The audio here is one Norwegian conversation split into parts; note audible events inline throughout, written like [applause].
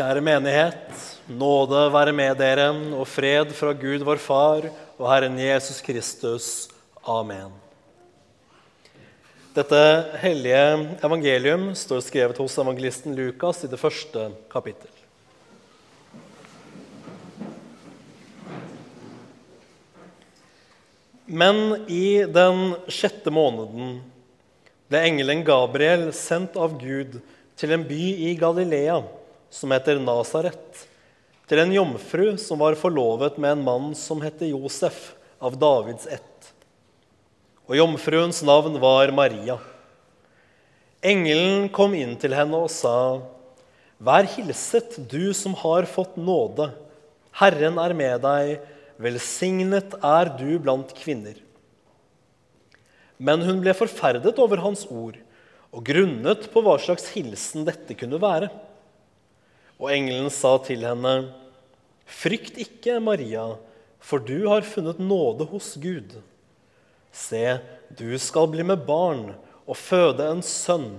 Kjære menighet, nåde være med dere og fred fra Gud vår Far og Herren Jesus Kristus. Amen. Dette hellige evangelium står skrevet hos evangelisten Lukas i det første kapittel. Men i den sjette måneden ble engelen Gabriel sendt av Gud til en by i Galilea som heter Nasaret, til en jomfru som var forlovet med en mann som het Josef, av Davids ett. Og jomfruens navn var Maria. Engelen kom inn til henne og sa, Vær hilset, du som har fått nåde. Herren er med deg. Velsignet er du blant kvinner. Men hun ble forferdet over hans ord og grunnet på hva slags hilsen dette kunne være. Og engelen sa til henne, Frykt ikke, Maria, for du har funnet nåde hos Gud. Se, du skal bli med barn og føde en sønn,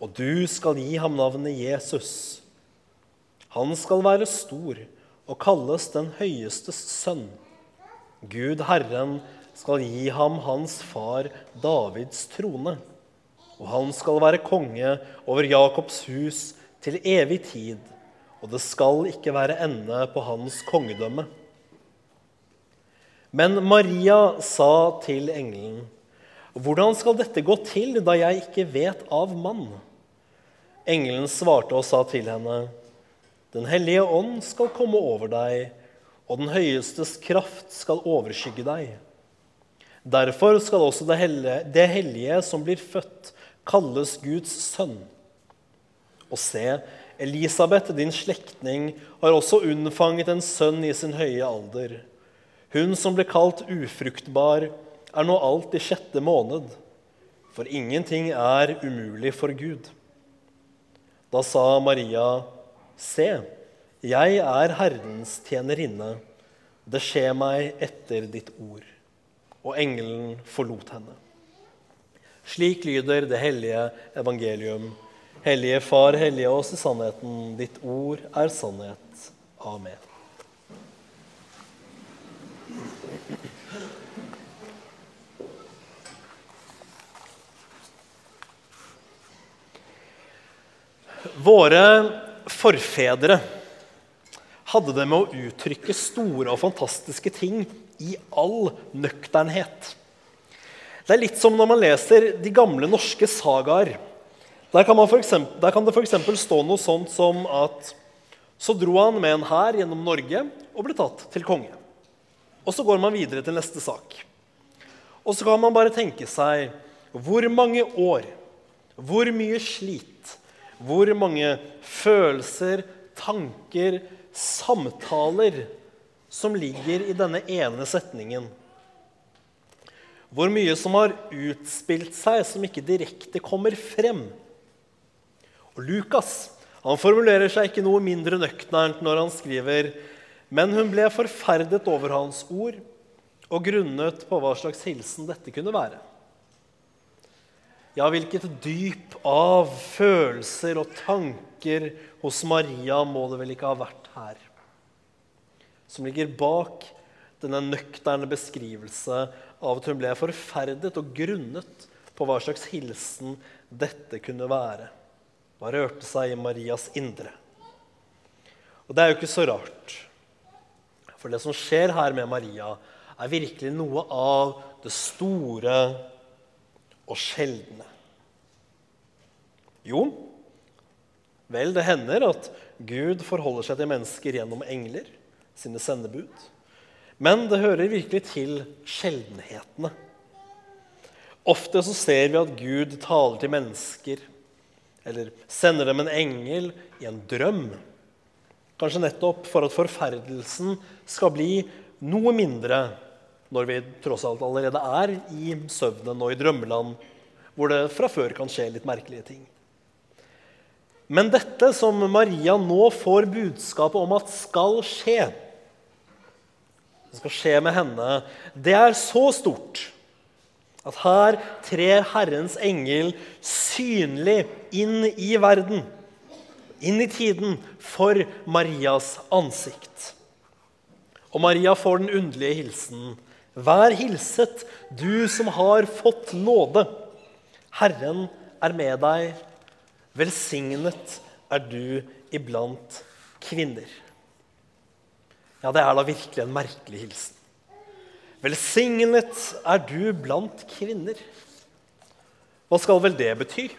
og du skal gi ham navnet Jesus. Han skal være stor og kalles den høyestes sønn. Gud Herren skal gi ham hans far Davids trone, og han skal være konge over Jakobs hus til evig tid og det skal ikke være ende på hans kongedømme. Men Maria sa til engelen, 'Hvordan skal dette gå til, da jeg ikke vet av mann?' Engelen svarte og sa til henne, 'Den hellige ånd skal komme over deg, og den høyestes kraft skal overskygge deg.' Derfor skal også det hellige, det hellige som blir født, kalles Guds sønn. Og se, Elisabeth, din slektning, har også unnfanget en sønn i sin høye alder. Hun som ble kalt ufruktbar, er nå alt i sjette måned, for ingenting er umulig for Gud. Da sa Maria, Se, jeg er Herrens tjenerinne. Det skjer meg etter ditt ord. Og engelen forlot henne. Slik lyder det hellige evangelium. Hellige Far, hellige oss i sannheten. Ditt ord er sannhet. Amen. Våre forfedre hadde det med å uttrykke store og fantastiske ting i all nøkternhet. Det er litt som når man leser de gamle norske sagaer. Der kan, eksempel, der kan det f.eks. stå noe sånt som at så dro han med en hær gjennom Norge og ble tatt til konge. Og så går man videre til neste sak. Og så kan man bare tenke seg hvor mange år, hvor mye slit, hvor mange følelser, tanker, samtaler som ligger i denne ene setningen. Hvor mye som har utspilt seg som ikke direkte kommer frem. Og Lukas han formulerer seg ikke noe mindre nøkternt når han skriver men hun ble forferdet over hans ord og grunnet på hva slags hilsen dette kunne være. Ja, hvilket dyp av følelser og tanker hos Maria må det vel ikke ha vært her? Som ligger bak denne nøkterne beskrivelse av at hun ble forferdet og grunnet på hva slags hilsen dette kunne være hva rørte seg i Marias indre. Og det er jo ikke så rart. For det som skjer her med Maria, er virkelig noe av det store og sjeldne. Jo, vel, det hender at Gud forholder seg til mennesker gjennom engler, sine sendebud. Men det hører virkelig til sjeldenhetene. Ofte så ser vi at Gud taler til mennesker eller sender dem en engel i en drøm. Kanskje nettopp for at forferdelsen skal bli noe mindre når vi tross alt allerede er i søvnen og i drømmeland, hvor det fra før kan skje litt merkelige ting. Men dette som Maria nå får budskapet om at skal skje, det skal skje med henne, det er så stort at her trer Herrens engel synlig inn i verden. inn i tiden for Marias ansikt. Og Maria får den underlige hilsen. Vær hilset, du som har fått nåde. Herren er med deg. Velsignet er du iblant kvinner. Ja, det er da virkelig en merkelig hilsen. Velsignet er du blant kvinner. Hva skal vel det bety?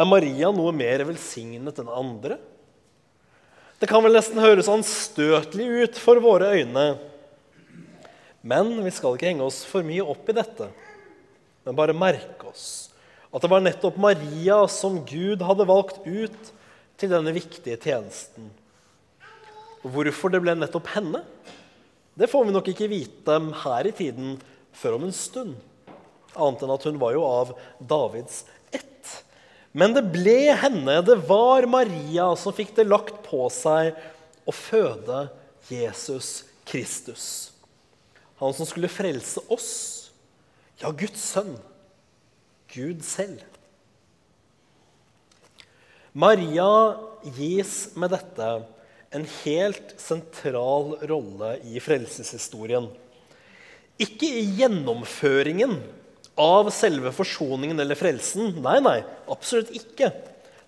Er Maria noe mer velsignet enn andre? Det kan vel nesten høres anstøtelig ut for våre øyne. Men vi skal ikke henge oss for mye opp i dette, men bare merke oss at det var nettopp Maria som Gud hadde valgt ut til denne viktige tjenesten. Hvorfor det ble nettopp henne, det får vi nok ikke vite her i tiden før om en stund. Annet enn at hun var jo av Davids ett. men det ble henne, det var Maria, som fikk det lagt på seg å føde Jesus Kristus. Han som skulle frelse oss, ja, Guds sønn, Gud selv. Maria gis med dette en helt sentral rolle i frelseshistorien. Ikke i gjennomføringen av selve forsoningen eller frelsen. Nei, nei, absolutt ikke.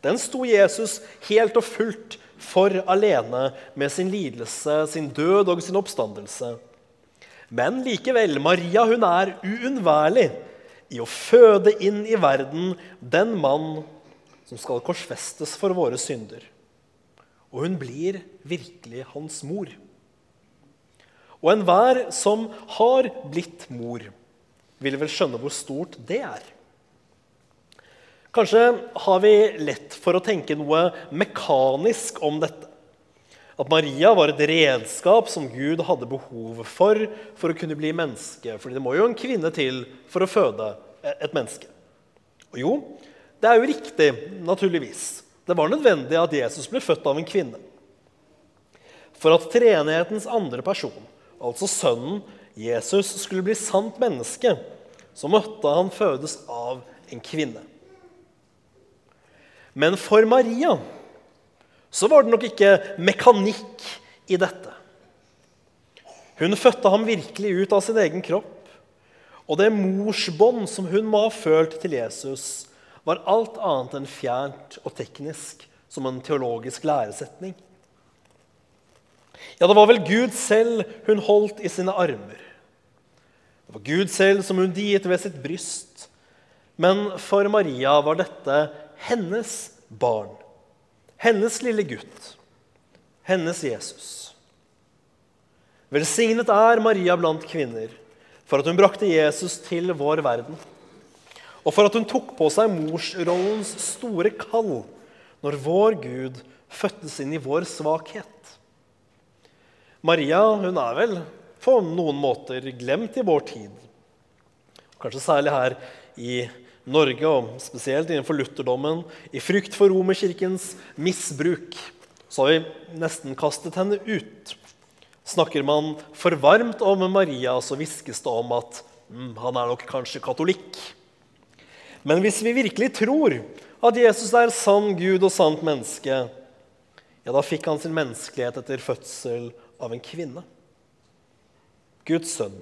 Den sto Jesus helt og fullt for alene med sin lidelse, sin død og sin oppstandelse. Men likevel, Maria hun er uunnværlig i å føde inn i verden den mann som skal korsfestes for våre synder. Og hun blir virkelig hans mor. Og enhver som har blitt mor, vil vel skjønne hvor stort det er. Kanskje har vi lett for å tenke noe mekanisk om dette. At Maria var et redskap som Gud hadde behov for for å kunne bli menneske. Fordi det må jo en kvinne til for å føde et menneske. Og jo, det er jo riktig, naturligvis. Det var nødvendig at Jesus ble født av en kvinne. For at treenighetens andre person, altså Sønnen, Jesus skulle bli sant menneske, så måtte han fødes av en kvinne. Men for Maria så var det nok ikke mekanikk i dette. Hun fødte ham virkelig ut av sin egen kropp. Og det morsbånd som hun må ha følt til Jesus, var alt annet enn fjernt og teknisk, som en teologisk læresetning. Ja, det var vel Gud selv hun holdt i sine armer. Det var Gud selv som hun diet ved sitt bryst. Men for Maria var dette hennes barn. Hennes lille gutt. Hennes Jesus. Velsignet er Maria blant kvinner for at hun brakte Jesus til vår verden. Og for at hun tok på seg morsrollens store kall når vår Gud fødtes inn i vår svakhet. Maria hun er vel på noen måter glemt i vår tid. Kanskje særlig her i Norge, og spesielt innenfor lutherdommen. I frykt for romerkirkens misbruk så har vi nesten kastet henne ut. Snakker man for varmt om Maria, så hviskes det om at mm, han er nok kanskje katolikk. Men hvis vi virkelig tror at Jesus er sann Gud og sant menneske, ja, da fikk han sin menneskelighet etter fødsel av en kvinne. Guds sønn,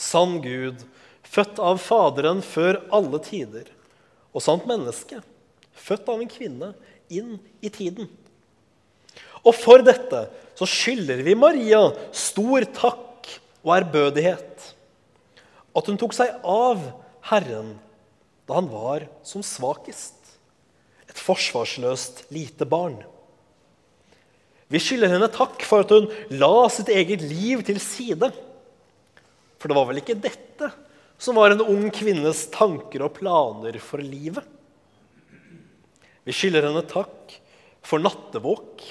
sann Gud, født av Faderen før alle tider, og sant menneske, født av en kvinne, inn i tiden. Og for dette så skylder vi Maria stor takk og ærbødighet. At hun tok seg av Herren da han var som svakest. Et forsvarsløst lite barn. Vi skylder henne takk for at hun la sitt eget liv til side. For det var vel ikke dette som var en ung kvinnes tanker og planer for livet? Vi skylder henne takk for nattevåk.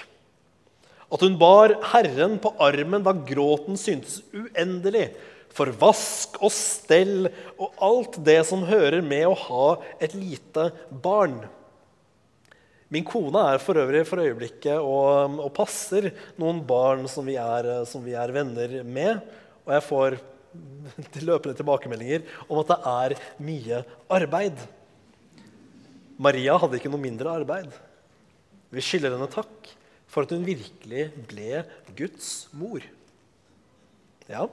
At hun bar Herren på armen da gråten syntes uendelig. For vask og stell og alt det som hører med å ha et lite barn. Min kone er for øvrig for øyeblikket og, og passer noen barn som vi, er, som vi, er, venner med. Og jeg får [laughs] løpende tilbakemeldinger om at det er mye arbeid. Maria hadde ikke noe mindre arbeid. Vi skylder henne takk for at hun virkelig ble Guds mor. Ja,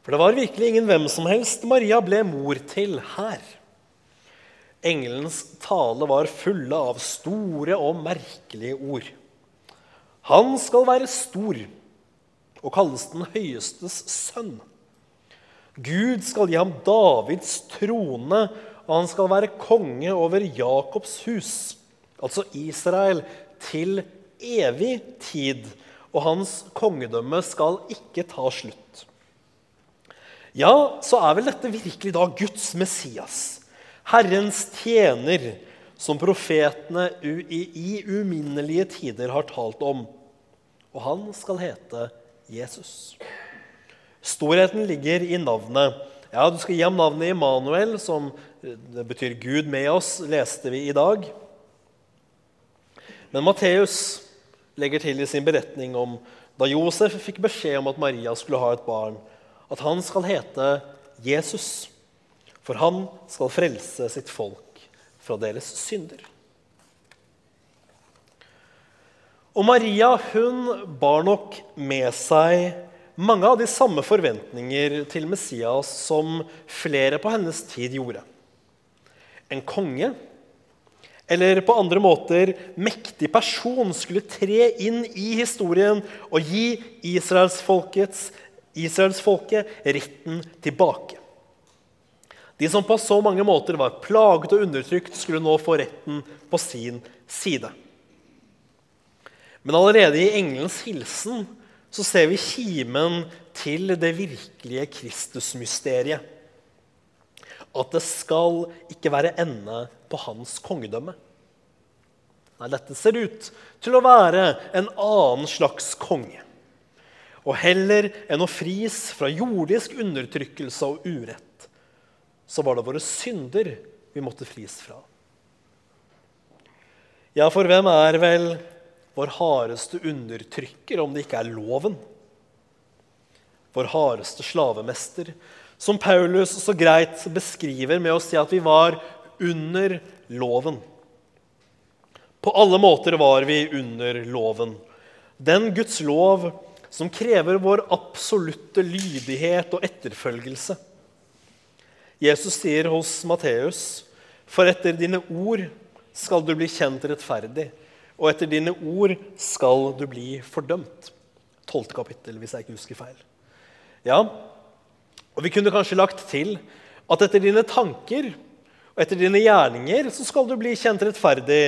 for det var virkelig ingen hvem som helst Maria ble mor til her. Engelens tale var fulle av store og merkelige ord. Han skal være stor og kalles den høyestes sønn. Gud skal gi ham Davids trone, og han skal være konge over Jakobs hus, altså Israel, til evig tid, og hans kongedømme skal ikke ta slutt. Ja, så er vel dette virkelig da Guds Messias? Herrens tjener, som profetene i uminnelige tider har talt om. Og han skal hete Jesus. Storheten ligger i navnet. Ja, Du skal gi ham navnet Immanuel, som det betyr Gud med oss, leste vi i dag. Men Matteus legger til i sin beretning om da Josef fikk beskjed om at Maria skulle ha et barn, at han skal hete Jesus. For han skal frelse sitt folk fra deres synder. Og Maria hun bar nok med seg mange av de samme forventninger til Messias som flere på hennes tid gjorde. En konge, eller på andre måter mektig person, skulle tre inn i historien og gi israelsfolket Israels retten tilbake. De som på så mange måter var plaget og undertrykt, skulle nå få retten på sin side. Men allerede i engelens hilsen så ser vi kimen til det virkelige Kristusmysteriet. At det skal ikke være ende på hans kongedømme. Nei, dette ser ut til å være en annen slags konge. Og heller enn å fris fra jordisk undertrykkelse og urett så var det våre synder vi måtte fris fra. Ja, for hvem er vel vår hardeste undertrykker om det ikke er loven? Vår hardeste slavemester, som Paulus så greit beskriver med å si at vi var under loven. På alle måter var vi under loven. Den Guds lov som krever vår absolutte lydighet og etterfølgelse. Jesus sier hos Matteus.: For etter dine ord skal du bli kjent rettferdig, og etter dine ord skal du bli fordømt. Tolvte kapittel, hvis jeg ikke husker feil. Ja, og Vi kunne kanskje lagt til at etter dine tanker og etter dine gjerninger så skal du bli kjent rettferdig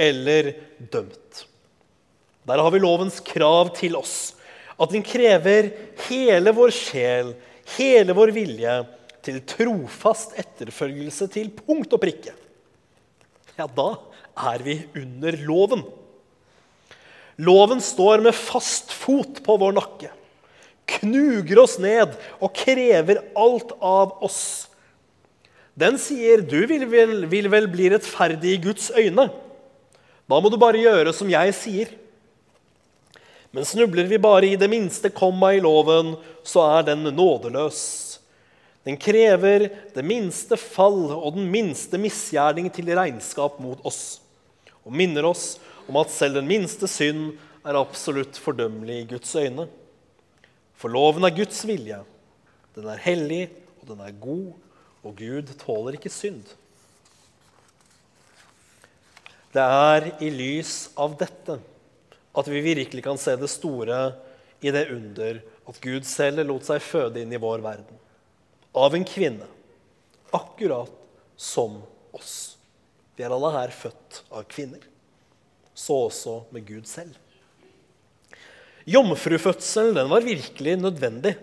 eller dømt. Der har vi lovens krav til oss. At den krever hele vår sjel, hele vår vilje, til trofast etterfølgelse til punkt og prikke, ja, da er vi under loven. Loven står med fast fot på vår nakke, knuger oss ned og krever alt av oss. Den sier, 'Du vil vel, vil vel bli rettferdig i Guds øyne.' Da må du bare gjøre som jeg sier. Men snubler vi bare i det minste komma i loven, så er den nådeløs. Den krever det minste fall og den minste misgjerning til regnskap mot oss, og minner oss om at selv den minste synd er absolutt fordømmelig i Guds øyne. For loven er Guds vilje. Den er hellig, og den er god, og Gud tåler ikke synd. Det er i lys av dette at vi virkelig kan se det store i det under at Gud selv lot seg føde inn i vår verden av en kvinne, akkurat som oss. Vi er alle her født av kvinner. Så også med Gud selv. Jomfrufødselen var virkelig nødvendig,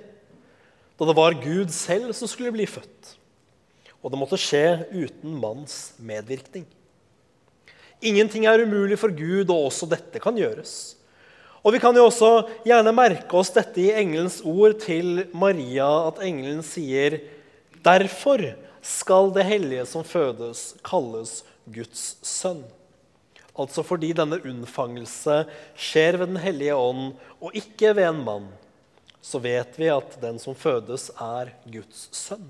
da det var Gud selv som skulle bli født. Og det måtte skje uten manns medvirkning. Ingenting er umulig for Gud, og også dette kan gjøres. Og Vi kan jo også gjerne merke oss dette i engelens ord til Maria, at engelen sier Derfor skal det hellige som fødes, kalles Guds sønn. Altså fordi denne unnfangelse skjer ved Den hellige ånd og ikke ved en mann, så vet vi at den som fødes, er Guds sønn.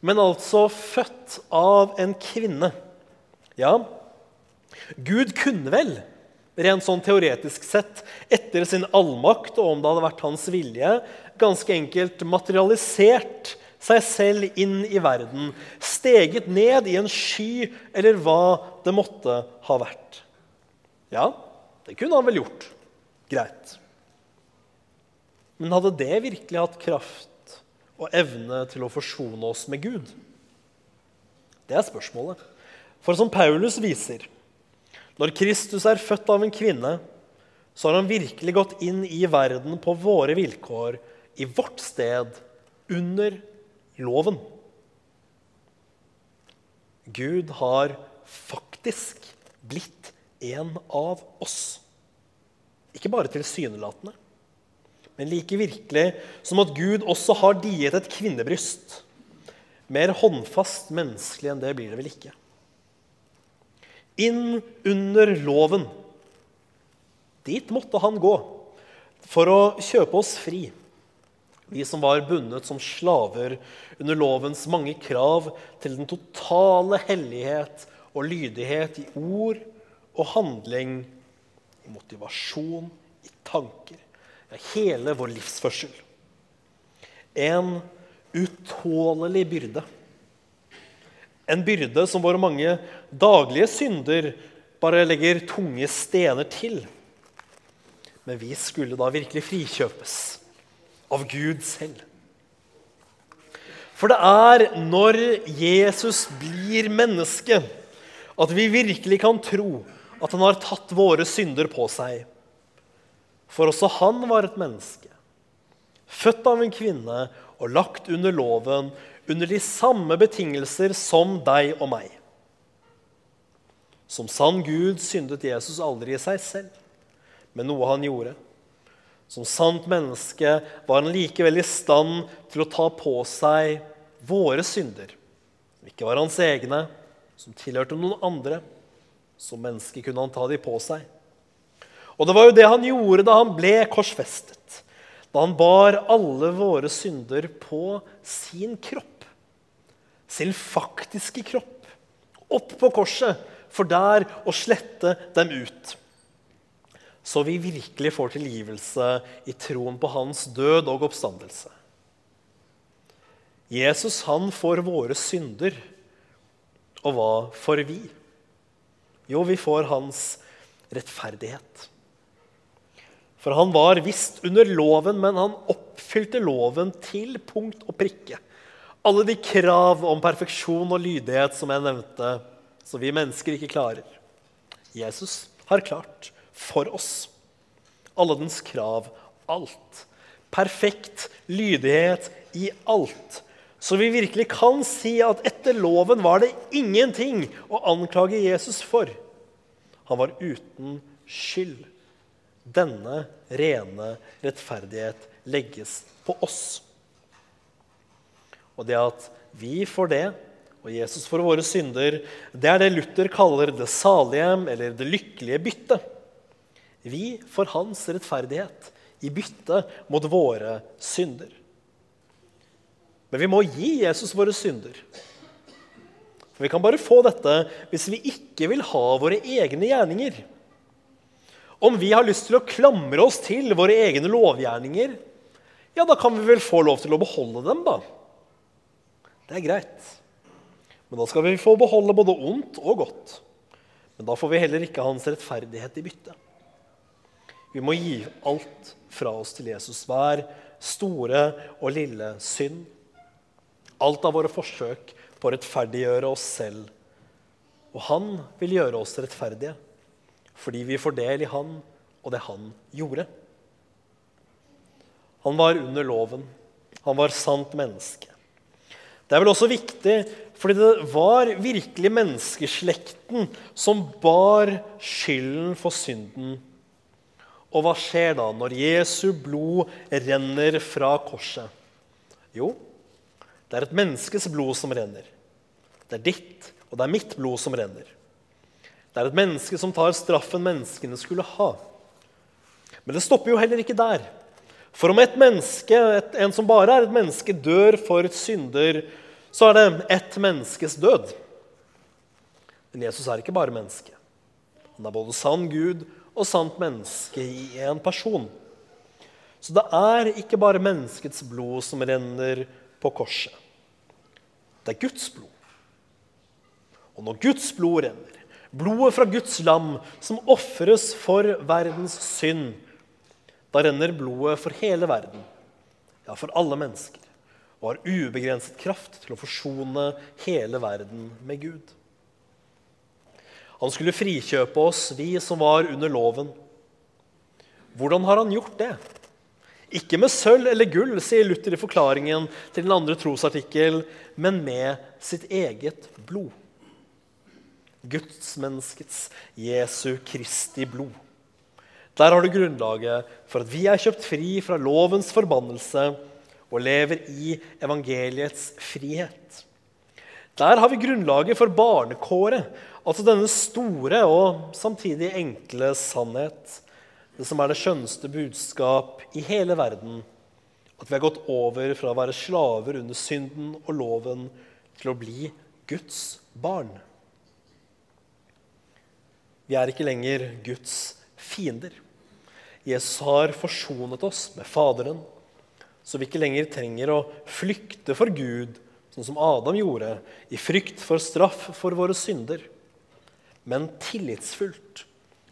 Men altså født av en kvinne. Ja, Gud kunne vel, rent sånn teoretisk sett, etter sin allmakt og om det hadde vært hans vilje, ganske enkelt materialisert seg selv inn i verden, steget ned i en sky eller hva det måtte ha vært. Ja, det kunne han vel gjort. Greit. Men hadde det virkelig hatt kraft og evne til å forsone oss med Gud? Det er spørsmålet. For som Paulus viser, når Kristus er født av en kvinne, så har han virkelig gått inn i verden på våre vilkår, i vårt sted, under loven. Gud har faktisk blitt en av oss. Ikke bare tilsynelatende, men like virkelig som at Gud også har diet et kvinnebryst. Mer håndfast menneskelig enn det blir det vel ikke. Inn under loven. Dit måtte han gå for å kjøpe oss fri. Vi som var bundet som slaver under lovens mange krav til den totale hellighet og lydighet i ord og handling, i motivasjon, i tanker. Ja, hele vår livsførsel. En utålelig byrde. En byrde som våre mange daglige synder bare legger tunge stener til. Men vi skulle da virkelig frikjøpes av Gud selv. For det er når Jesus blir menneske, at vi virkelig kan tro at han har tatt våre synder på seg. For også han var et menneske, født av en kvinne og lagt under loven, under de samme betingelser som deg og meg. Som sann Gud syndet Jesus aldri i seg selv, men noe han gjorde. Som sant menneske var han likevel i stand til å ta på seg våre synder, som ikke var hans egne, som tilhørte noen andre. Som menneske kunne han ta de på seg. Og det var jo det han gjorde da han ble korsfestet da han bar alle våre synder på sin kropp, sin faktiske kropp, opp på korset, for der å slette dem ut. Så vi virkelig får tilgivelse i troen på hans død og oppstandelse. Jesus han får våre synder. Og hva får vi? Jo, vi får hans rettferdighet. For han var visst under loven, men han oppfylte loven til punkt og prikke. Alle de krav om perfeksjon og lydighet som jeg nevnte, som vi mennesker ikke klarer. Jesus har klart for oss alle dens krav. Alt. Perfekt lydighet i alt. Så vi virkelig kan si at etter loven var det ingenting å anklage Jesus for. Han var uten skyld. Denne rene rettferdighet legges på oss. Og det at vi får det, og Jesus for våre synder, det er det Luther kaller det salige eller det lykkelige byttet. Vi får hans rettferdighet i bytte mot våre synder. Men vi må gi Jesus våre synder. For Vi kan bare få dette hvis vi ikke vil ha våre egne gjerninger. Om vi har lyst til å klamre oss til våre egne lovgjerninger, ja, da kan vi vel få lov til å beholde dem, da. Det er greit. Men da skal vi få beholde både ondt og godt. Men da får vi heller ikke hans rettferdighet i bytte. Vi må gi alt fra oss til Jesus. Hver store og lille synd. Alt av våre forsøk på å rettferdiggjøre oss selv. Og han vil gjøre oss rettferdige fordi vi får del i han og det han gjorde. Han var under loven. Han var sant menneske. Det er vel også viktig, fordi det var virkelig menneskeslekten som bar skylden for synden. Og hva skjer da når Jesu blod renner fra korset? Jo, det er et menneskes blod som renner. Det er ditt og det er mitt blod som renner. Det er et menneske som tar straffen menneskene skulle ha. Men det stopper jo heller ikke der. For om et menneske, et, en som bare er et menneske, dør for synder, så er det ett menneskes død. Men Jesus er ikke bare menneske. Han er både sann Gud og sant menneske i en person. Så det er ikke bare menneskets blod som renner på korset. Det er Guds blod. Og når Guds blod renner, blodet fra Guds lam som ofres for verdens synd, da renner blodet for hele verden, ja, for alle mennesker, og har ubegrenset kraft til å forsone hele verden med Gud. Han skulle frikjøpe oss, vi som var under loven. Hvordan har han gjort det? Ikke med sølv eller gull, sier Luther i forklaringen til den andre trosartikkel, men med sitt eget blod. Gudsmenneskets Jesu Kristi blod. Der har du grunnlaget for at vi er kjøpt fri fra lovens forbannelse og lever i evangeliets frihet. Der har vi grunnlaget for barnekåret, altså denne store og samtidig enkle sannhet. Det som er det skjønneste budskap i hele verden. At vi har gått over fra å være slaver under synden og loven til å bli Guds barn. Vi er ikke lenger Guds fiender. Jesus har forsonet oss med Faderen, så vi ikke lenger trenger å flykte for Gud, sånn som Adam gjorde, i frykt for straff for våre synder, men tillitsfullt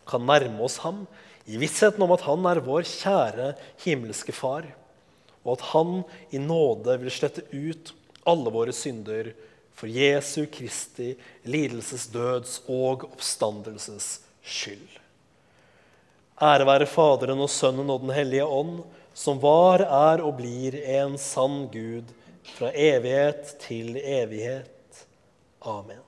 kan nærme oss ham i vissheten om at han er vår kjære himmelske Far, og at han i nåde vil slette ut alle våre synder for Jesu Kristi lidelses, døds og oppstandelses skyld. Ære være Faderen og Sønnen og Den hellige ånd, som var, er og blir en sann Gud fra evighet til evighet. Amen.